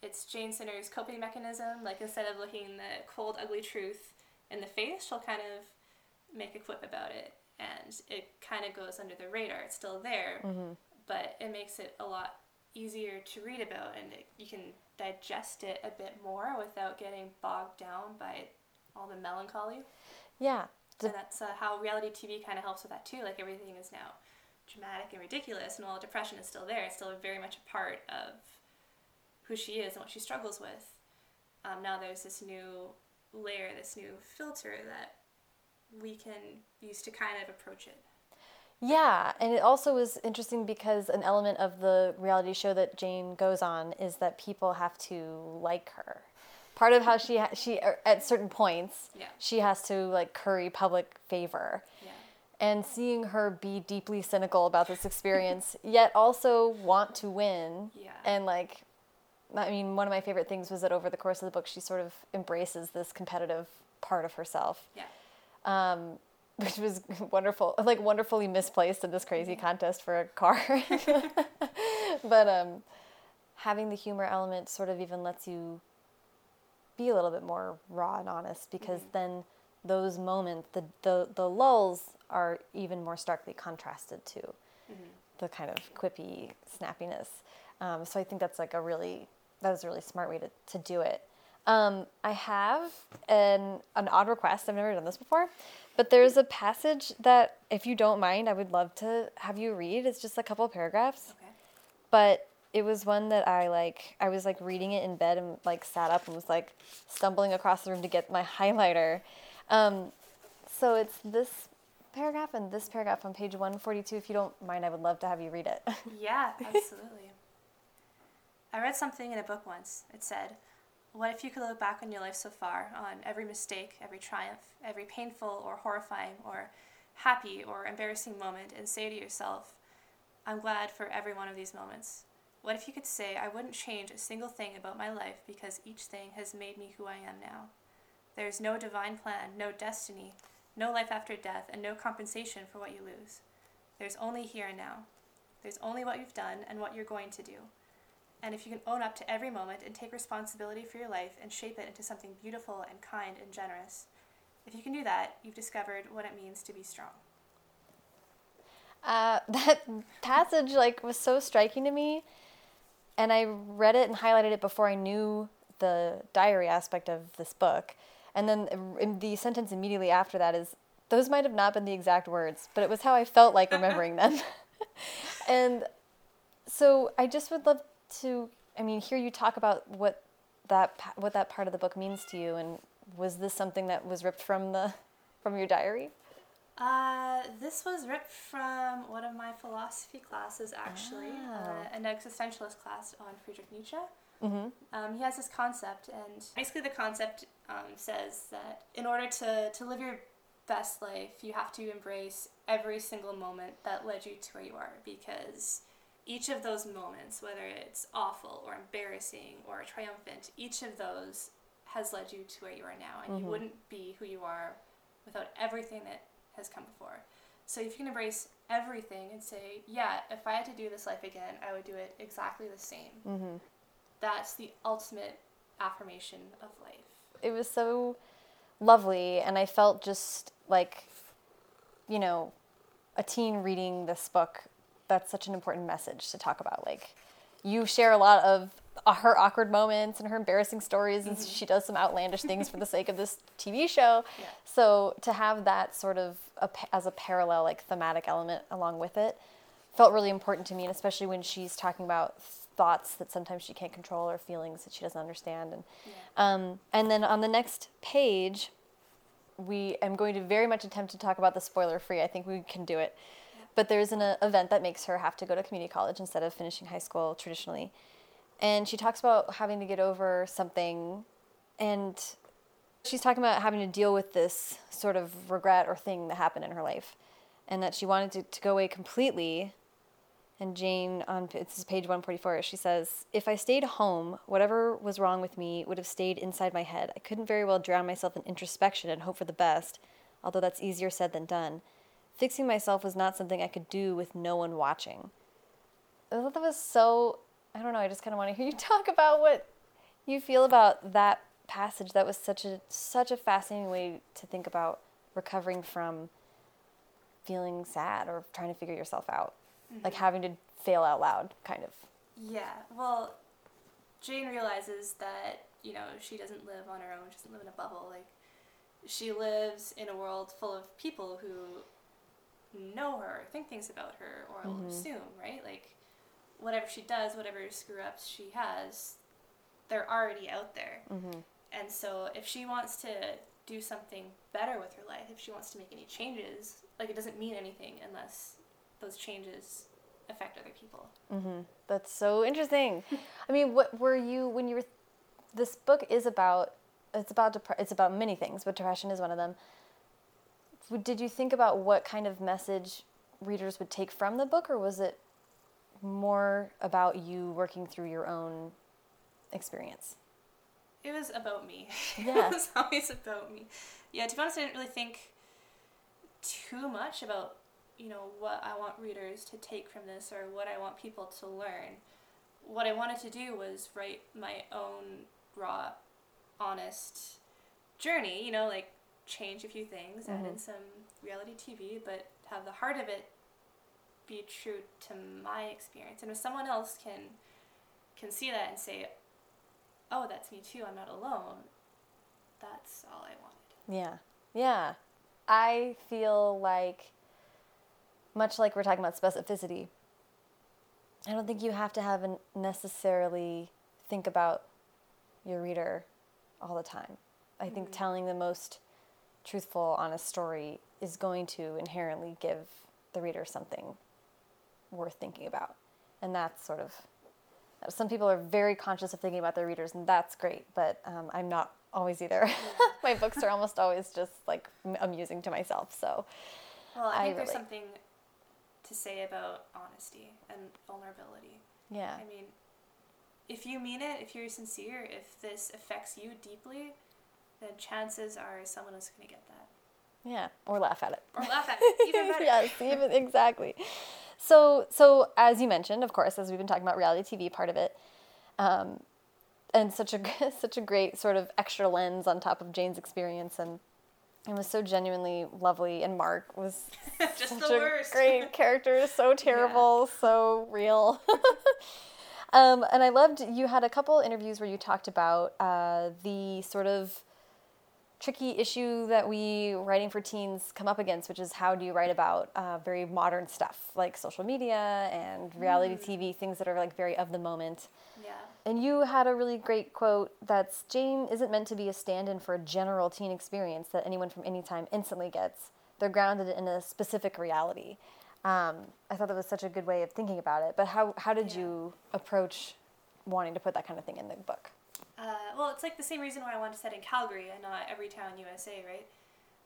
It's Jane Sinner's coping mechanism. Like instead of looking the cold, ugly truth in the face, she'll kind of make a quip about it, and it kind of goes under the radar. It's still there, mm-hmm. but it makes it a lot easier to read about, and it, you can digest it a bit more without getting bogged down by all the melancholy. Yeah. De- And that's uh, how reality TV kind of helps with that too. Like everything is now dramatic and ridiculous, and while depression is still there, it's still very much a part of who she is and what she struggles with. Um, now there's this new layer, this new filter that we can use to kind of approach it. Yeah, and it also was interesting because an element of the reality show that Jane goes on is that people have to like her. Part of how she ha- she er, at certain points Yeah. she has to like curry public favor. Yeah. And seeing her be deeply cynical about this experience, yet also want to win. Yeah. And like, I mean, one of my favorite things was that over the course of the book, she sort of embraces this competitive part of herself Yeah. um, which was wonderful, like wonderfully misplaced in this crazy contest for a car. but um, having the humor element sort of even lets you be a little bit more raw and honest because then those moments, the, the, the lulls are even more starkly contrasted to the kind of quippy snappiness. Um, so I think that's like a really, that was a really smart way to, to do it. Um, I have an, an odd request. I've never done this before, but there's a passage that, if you don't mind, I would love to have you read. It's just a couple paragraphs, Okay. but it was one that I like. I was like reading it in bed and like sat up and was like stumbling across the room to get my highlighter. Um, so it's this paragraph and this paragraph on page 142. If you don't mind, I would love to have you read it. Yeah, absolutely. I read something in a book once. It said, What if you could look back on your life so far, on every mistake, every triumph, every painful or horrifying or happy or embarrassing moment, and say to yourself, I'm glad for every one of these moments? What if you could say, I wouldn't change a single thing about my life because each thing has made me who I am now? There is no divine plan, no destiny, no life after death, and no compensation for what you lose. There's only here and now. There's only what you've done and what you're going to do. And if you can own up to every moment and take responsibility for your life and shape it into something beautiful and kind and generous, if you can do that, you've discovered what it means to be strong. Uh, that passage like was so striking to me, and I read it and highlighted it before I knew the diary aspect of this book. And then the sentence immediately after that is those might have not been the exact words, but it was how I felt like remembering them. and so I just would love to I mean hear you talk about what that what that part of the book means to you and was this something that was ripped from the from your diary? Uh, this was ripped from one of my philosophy classes, actually, uh, an existentialist class on Friedrich Nietzsche. Mm-hmm. Um, he has this concept, and basically, the concept um, says that in order to, to live your best life, you have to embrace every single moment that led you to where you are because each of those moments, whether it's awful or embarrassing or triumphant, each of those has led you to where you are now, and you wouldn't be who you are without everything that has come before. So if you can embrace everything and say, yeah, if I had to do this life again, I would do it exactly the same. Mm-hmm. That's the ultimate affirmation of life. It was so lovely, and I felt just like, you know, a teen reading this book. That's such an important message to talk about. Like, you share a lot of her awkward moments and her embarrassing stories, and she does some outlandish things for the sake of this TV show. Yeah. So to have that sort of a, as a parallel, like thematic element along with it, felt really important to me, and especially when she's talking about thoughts that sometimes she can't control or feelings that she doesn't understand. And um, and then on the next page, we am going to very much attempt to talk about the spoiler free. I think we can do it. But there's an uh, event that makes her have to go to community college instead of finishing high school traditionally. And she talks about having to get over something and she's talking about having to deal with this sort of regret or thing that happened in her life and that she wanted to, to go away completely. And jane on it's page 144 she says if i stayed home whatever was wrong with me would have stayed inside my head. I couldn't very well drown myself in introspection and hope for the best although that's easier said than done. Fixing myself was not something i could do with no one watching. I thought that was so i don't know i just kind of want to hear you talk about what you feel about that passage that was such a such a fascinating way to think about recovering from feeling sad or trying to figure yourself out like mm-hmm. having to fail out loud kind of Yeah, well, Jane realizes that, you know, she doesn't live on her own, she doesn't live in a bubble. Like, she lives in a world full of people who know her, think things about her, or will assume, right? Like, whatever she does, whatever screw ups she has, they're already out there. Mm-hmm. And so, if she wants to do something better with her life, if she wants to make any changes, like, it doesn't mean anything unless those changes affect other people. Mm-hmm. That's so interesting. I mean, what were you when you were? This book is about. It's about depre- It's about many things, but depression is one of them. Did you think about what kind of message readers would take from the book, or was it more about you working through your own experience? It was about me. Yeah. it was always about me. Yeah, to be honest, I didn't really think too much about, you know, what I want readers to take from this or what I want people to learn. What I wanted to do was write my own raw, honest journey, you know, like change a few things, add mm-hmm. in some reality TV, but have the heart of it be true to my experience. And if someone else can can see that and say, oh, that's me too, I'm not alone, that's all I wanted. Yeah. Yeah. I feel like, much like we're talking about specificity, I don't think you have to have an necessarily think about your reader all the time. I think mm-hmm. telling the most truthful, honest story is going to inherently give the reader something worth thinking about. And that's sort of some people are very conscious of thinking about their readers, and that's great. But um, I'm not always either. My books are almost always just like amusing to myself. So Well, I I think there's something to say about honesty and vulnerability. yeah, I mean, if you mean it, if you're sincere, if this affects you deeply, then chances are someone is going to get that. yeah, or laugh at it. Or laugh at it, even better. yes, even exactly. So, so as you mentioned, of course, as we've been talking about reality TV, part of it, um, and such a such a great sort of extra lens on top of Jane's experience and It was so genuinely lovely, and Mark was Just such the a worst. great character, so terrible, so real. um, and I loved you had a couple interviews where you talked about uh, the sort of tricky issue that we writing for teens come up against, which is how do you write about uh, very modern stuff like social media and reality TV, things that are like very of the moment. Yeah. And you had a really great quote that's Jane isn't meant to be a stand in for a general teen experience that anyone from any time instantly gets. They're grounded in a specific reality. Um, I thought that was such a good way of thinking about it. But how, how did Yeah. you approach wanting to put that kind of thing in the book? Uh, well, it's like the same reason why I wanted to set in Calgary and not every town USA, right?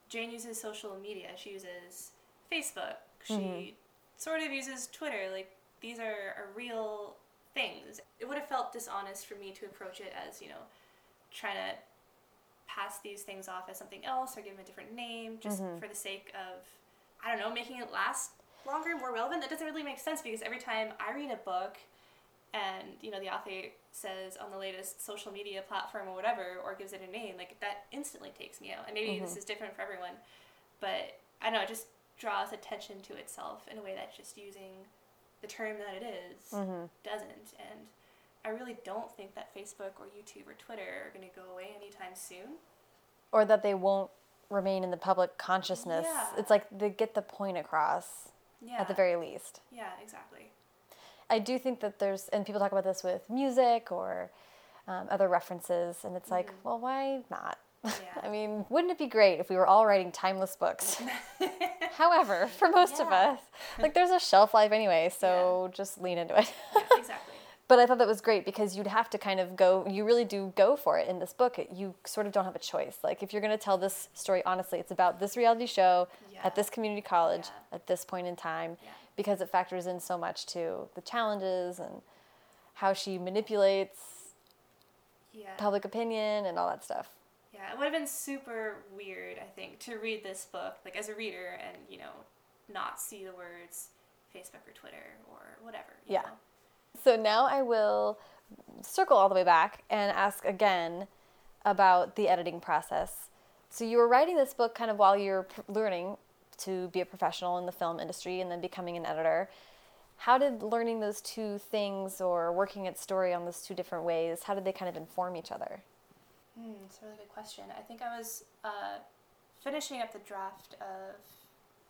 Jane uses social media. She uses Facebook. She sort of uses Twitter. Like these are, are real things. It would have felt dishonest for me to approach it as you know, trying to pass these things off as something else or give them a different name just for the sake of I don't know making it last longer, more relevant. That doesn't really make sense because every time I read a book and you know the author says on the latest social media platform or whatever or gives it a name like that instantly takes me out. And maybe this mm-hmm. is different for everyone but i don't know it just draws attention to itself in a way that just using the term that it is mm-hmm. doesn't. And i really don't think that facebook or youtube or twitter are going to go away anytime soon. Or that they won't remain in the public consciousness. Yeah. It's like they get the point across yeah at the very least. yeah exactly I do think that there's, and people talk about this with music or um, other references, and it's like, well, why not? Yeah. I mean, wouldn't it be great if we were all writing timeless books? However, for most of us, like there's a shelf life anyway, so just lean into it. yeah exactly but I thought that was great because you'd have to kind of go, you really do go for it in this book. You sort of don't have a choice. Like, if you're going to tell this story honestly, it's about this reality show Yeah. at this community college Yeah. at this point in time Yeah. Because it factors in so much to the challenges and how she manipulates yeah public opinion and all that stuff. Yeah, it would have been super weird, I think, to read this book, like as a reader, and you know, not see the words Facebook or Twitter or whatever. you Yeah. know? So now I will circle all the way back and ask again about the editing process. So you were writing this book kind of while you're pr- learning to be a professional in the film industry and then becoming an editor. How did learning those two things or working at story on those two different ways, how did they kind of inform each other? It's a really good question. I think I was uh, finishing up the draft of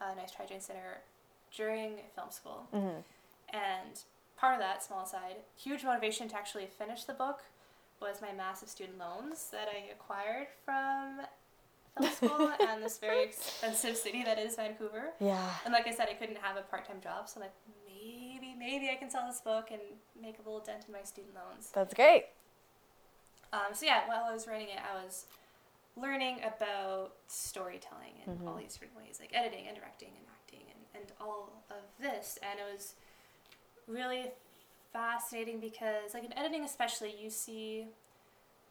uh, Nice Try Jane Sinner during film school. And part of that, small aside, huge motivation to actually finish the book was my massive student loans that I acquired from school and this very expensive city that is Vancouver. Yeah. And like I said, I couldn't have a part time job, so I'm like, maybe, maybe I can sell this book and make a little dent in my student loans. That's great. Um, so yeah, while I was writing it, I was learning about storytelling in all these different ways, like editing and directing and acting and, and all of this. And it was really fascinating because, like in editing especially, you see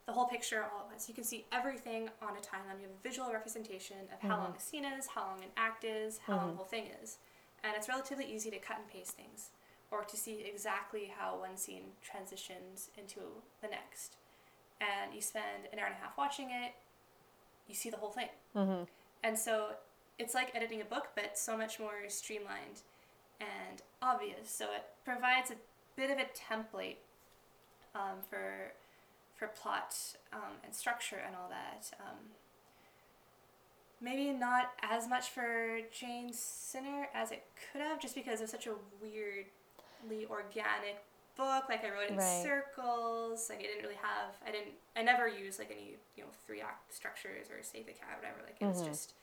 the whole picture all at once. You can see everything on a timeline. You have a visual representation of how long a scene is, how long an act is, how long the whole thing is. And it's relatively easy to cut and paste things or to see exactly how one scene transitions into the next. And you spend an hour and a half watching it, you see the whole thing. Mm-hmm. And so it's like editing a book, but so much more streamlined and obvious. So it provides a bit of a template um, for for plot um, and structure and all that. Um, maybe not as much for Jane Sinner as it could have, just because it's such a weirdly organic book. Like I wrote in Right. circles. Like I didn't really have. I didn't. I never used like any you know three act structures or save the cat or whatever. Like it was just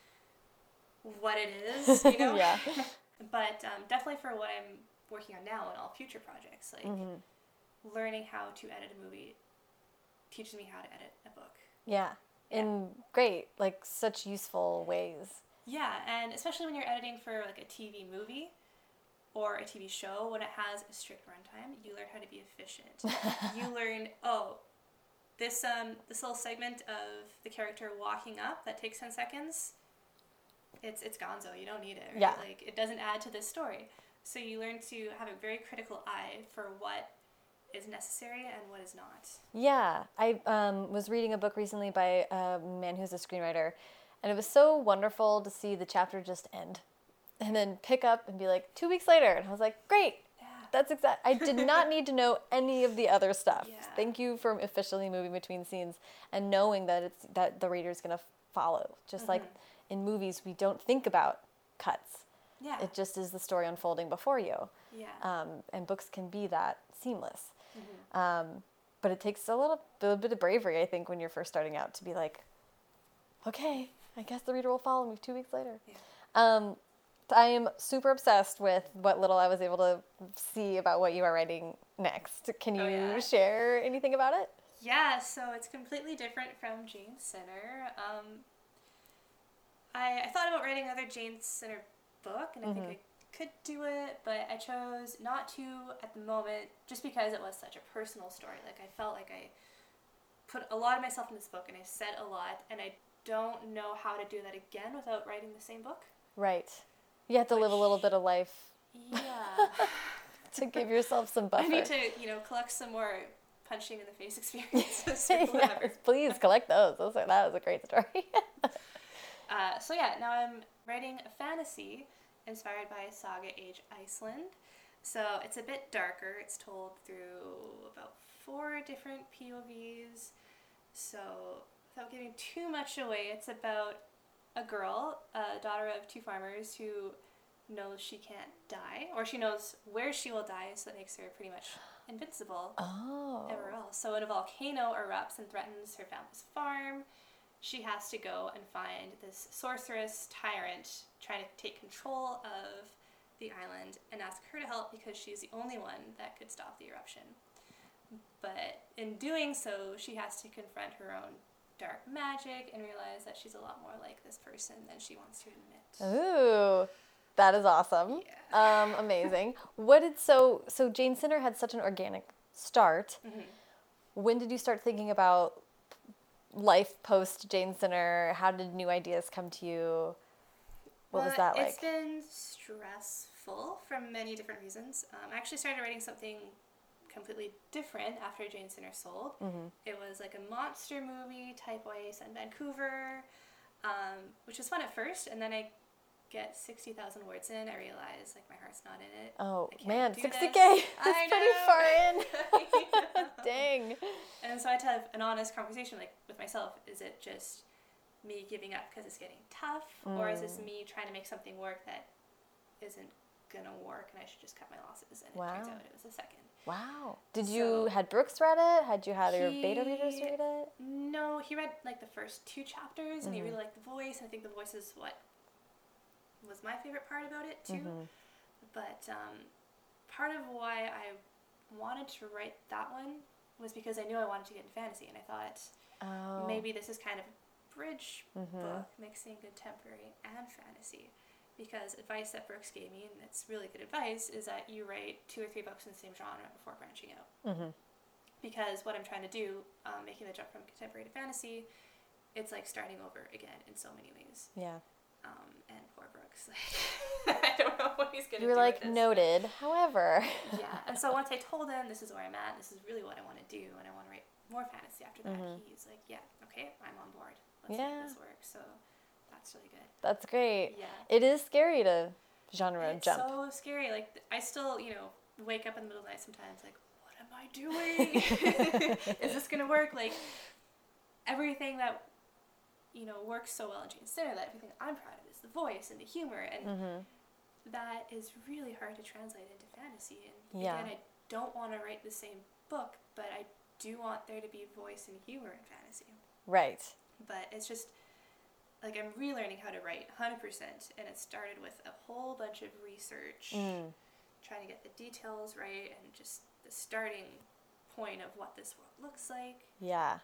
what it is, you know. Yeah. but um, definitely for what I'm working on now and all future projects, like learning how to edit a movie teaches me how to edit a book. Yeah. In great, like such useful ways. Yeah, and especially when you're editing for like a TV movie or a TV show, when it has a strict runtime, you learn how to be efficient. you learn, oh, this um this little segment of the character walking up that takes ten seconds. It's it's Gonzo. You don't need it. Right? Yeah. Like it doesn't add to this story. So you learn to have a very critical eye for what is necessary and what is not. Yeah, I um, was reading a book recently by a man who's a screenwriter, And it was so wonderful to see the chapter just end and then pick up and be like, two weeks later. And I was like, great. Yeah. That's exact. I did not need to know any of the other stuff. Yeah. Thank you for officially moving between scenes and knowing that it's that the reader is gonna follow. Just like in movies, we don't think about cuts. Yeah. It just is the story unfolding before you. yeah. Um, and books can be that seamless. Um, but it takes a little, little bit of bravery, I think, when you're first starting out to be like, okay, I guess the reader will follow me two weeks later. Yeah. Um, I am super obsessed with what little I was able to see about what you are writing next. Can you Oh, yeah. share anything about it? Yeah, so it's completely different from Jane Sinner. Um, I, I thought about writing another Jane Sinner book, and I think I could do it, but I chose not to at the moment just because it was such a personal story. Like, I felt like I put a lot of myself in this book, and I said a lot, and I don't know how to do that again without writing the same book. Right. You have to live a little bit of life Yeah. to give yourself some buffer. I need to, you know, collect some more punching in the face experiences yes, please collect those. those are, that was a great story. Uh, so yeah, now I'm writing a fantasy inspired by Saga Age Iceland. So it's a bit darker. It's told through about four different POVs. So without giving too much away, it's about a girl, a daughter of two farmers, who knows she can't die, or she knows where she will die, so that makes her pretty much invincible oh. ever else. So when a volcano erupts and threatens her family's farm, she has to go and find this sorceress tyrant trying to take control of the island and ask her to help because she's the only one that could stop the eruption. But in doing so, she has to confront her own dark magic and realize that she's a lot more like this person than she wants to admit. Ooh, that is awesome. Um, amazing. what did so so Jane Sinner had such an organic start. Mm-hmm. When did you start thinking about life post Jane Sinner? How did new ideas come to you? What was Well, that like? It's been stressful from many different reasons. Um, I actually started writing something completely different after Jane Sinner sold. Mm-hmm. It was like a monster movie type way set in Vancouver, um, which was fun at first, and then I get 60,000 words in, I realize like my heart's not in it. Oh man, sixty this. k. That's pretty far in. Dang. And so I had to have an honest conversation like with myself. Is it just me giving up because it's getting tough, or is Mm. this me trying to make something work that isn't gonna work, and I should just cut my losses? And it turns out it was the second. Wow. Did you had Brooks read it? Had you had your beta readers read it? No, he read like the first two chapters, and he Mhm. really liked the voice. And I think the voice is what was my favorite part about it too. Mhm. But um, part of why I wanted to write that one was because I knew I wanted to get into fantasy, and I thought Oh. maybe this is kind of a bridge Mhm. book mixing contemporary and fantasy. Because advice that Brooks gave me, and it's really good advice, is that you write two or three books in the same genre before branching out. Mhm. Because what I'm trying to do, um, making the jump from contemporary to fantasy, it's like starting over again in so many ways. Yeah. Um, I don't know what he's gonna You were do like noted. However. Yeah, and so once I told him this is where I'm at, this is really what I want to do, and I want to write more fantasy after that, Mhm. he's like, yeah, okay, I'm on board. Let's Yeah. make this work. So that's really good. That's great. Yeah. It is scary to genre jump. it's jump. so scary. Like I still, you know, wake up in the middle of the night sometimes, like, what am I doing? is this gonna work? Like everything that you know works so well in Jane Sinner, that everything I'm proud of is the voice and the humor, and mm-hmm. that is really hard to translate into fantasy. And Yeah. again, I don't want to write the same book, but I do want there to be voice and humor in fantasy. Right. But it's just like I'm relearning how to write 100%, and it started with a whole bunch of research, Mm. trying to get the details right, and just the starting point of what this world looks like, Yeah.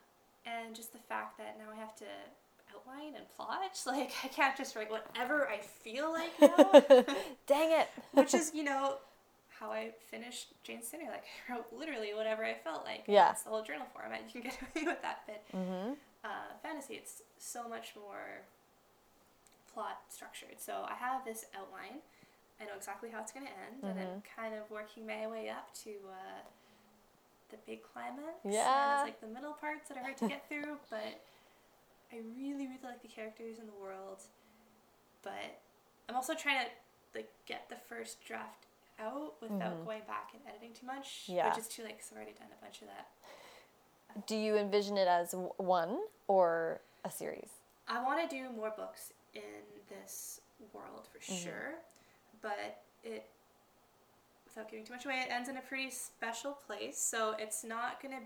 and just the fact that now I have to outline and plot. Like I can't just write whatever I feel like now. Dang it. which is you know how I finished Jane Sinner. Like I wrote literally whatever I felt like. Yeah. That's the whole journal format. You can get away with that. But mm-hmm. uh, fantasy, it's so much more plot structured. So I have this outline. I know exactly how it's going to end, and I'm kind of working my way up to uh, the big climax. And Yeah. it's like the middle parts that are hard to get through, but I really, really like the characters in the world, but I'm also trying to like get the first draft out without going back and editing too much. Mm-hmm. Yeah. Which is too late because I've already done a bunch of that. Do you envision it as one or a series? I want to do more books in this world for Mm-hmm. sure, but it, without giving too much away, it ends in a pretty special place. So it's not going to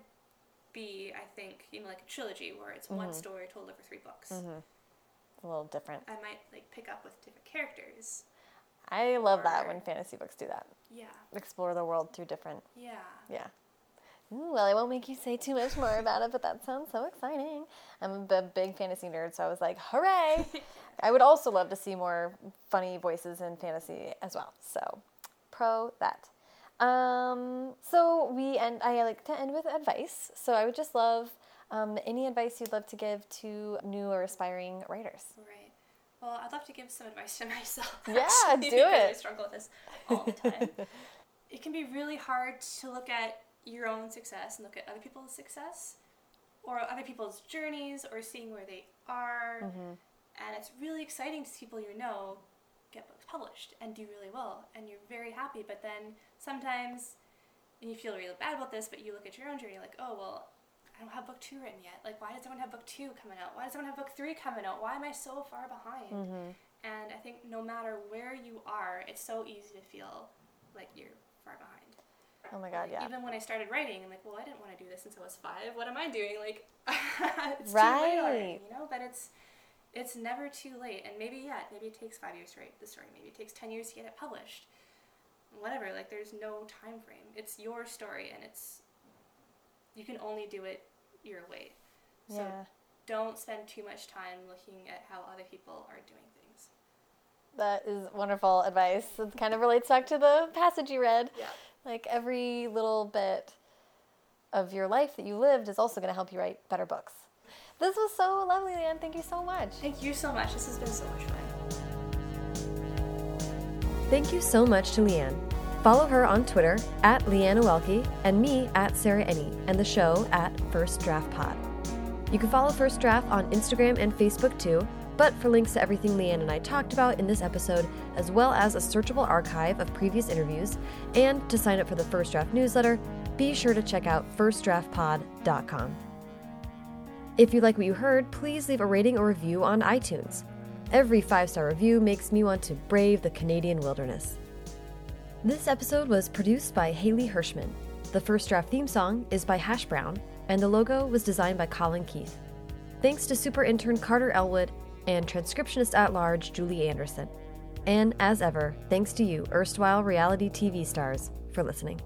be, I think, you know, like a trilogy where it's one Mm-hmm. story told over three books. It's a little different. I might like pick up with different characters. I love that when fantasy books do that. Yeah, Explore the world through different. yeah. Yeah. Ooh, well, I won't make you say too much more about it, but that sounds so exciting. I'm a big fantasy nerd, so I was like, hooray! I would also love to see more funny voices in fantasy as well. So, pro that. Um, so we end. I like to end with advice. So I would just love um, any advice you'd love to give to new or aspiring writers. Right. Well, I'd love to give some advice to myself. Yeah, actually, do because I it. struggle with this all the time. it can be really hard to look at your own success and look at other people's success, or other people's journeys, or seeing where they are. Mm-hmm. And it's really exciting to see people you know published and do really well, and you're very happy. But then sometimes, and you feel really bad about this, but you look at your own journey like, oh well, I don't have book two written yet. Like, why does someone have book two coming out? Why does someone have book three coming out? Why am I so far behind? Mm-hmm. And I think no matter where you are, it's so easy to feel like you're far behind. Oh my god, yeah. Even when I started writing, I'm like, well, I didn't want to do this since I was five. What am I doing? Like, it's too late already, Right. you know. But it's it's never too late. And maybe yeah, maybe it takes five years to write the story. Maybe it takes ten years to get it published. Whatever. Like, there's no time frame. It's your story, and it's you can only do it your way. So yeah. don't spend too much time looking at how other people are doing things. That is wonderful advice. It kind of relates back to the passage you read. Yeah. Like every little bit of your life that you lived is also going to help you write better books. This was so lovely, Lianne. Thank you so much. Thank you so much. This has been so much fun. Thank you so much to Lianne. Follow her on Twitter at Lianne Oelke and me at Sarah Enni and the show at First Draft Pod. You can follow First Draft on Instagram and Facebook too, but for links to everything Lianne and I talked about in this episode, as well as a searchable archive of previous interviews, and to sign up for the First Draft newsletter, be sure to check out firstdraftpod.com. If you like what you heard, please leave a rating or review on iTunes. Every five star review makes me want to brave the Canadian wilderness. This episode was produced by Haley Hirschman. The first draft theme song is by Hash Brown, and the logo was designed by Colin Keith. Thanks to super intern Carter Elwood and transcriptionist at large Julie Anderson. And as ever, thanks to you, erstwhile reality TV stars, for listening.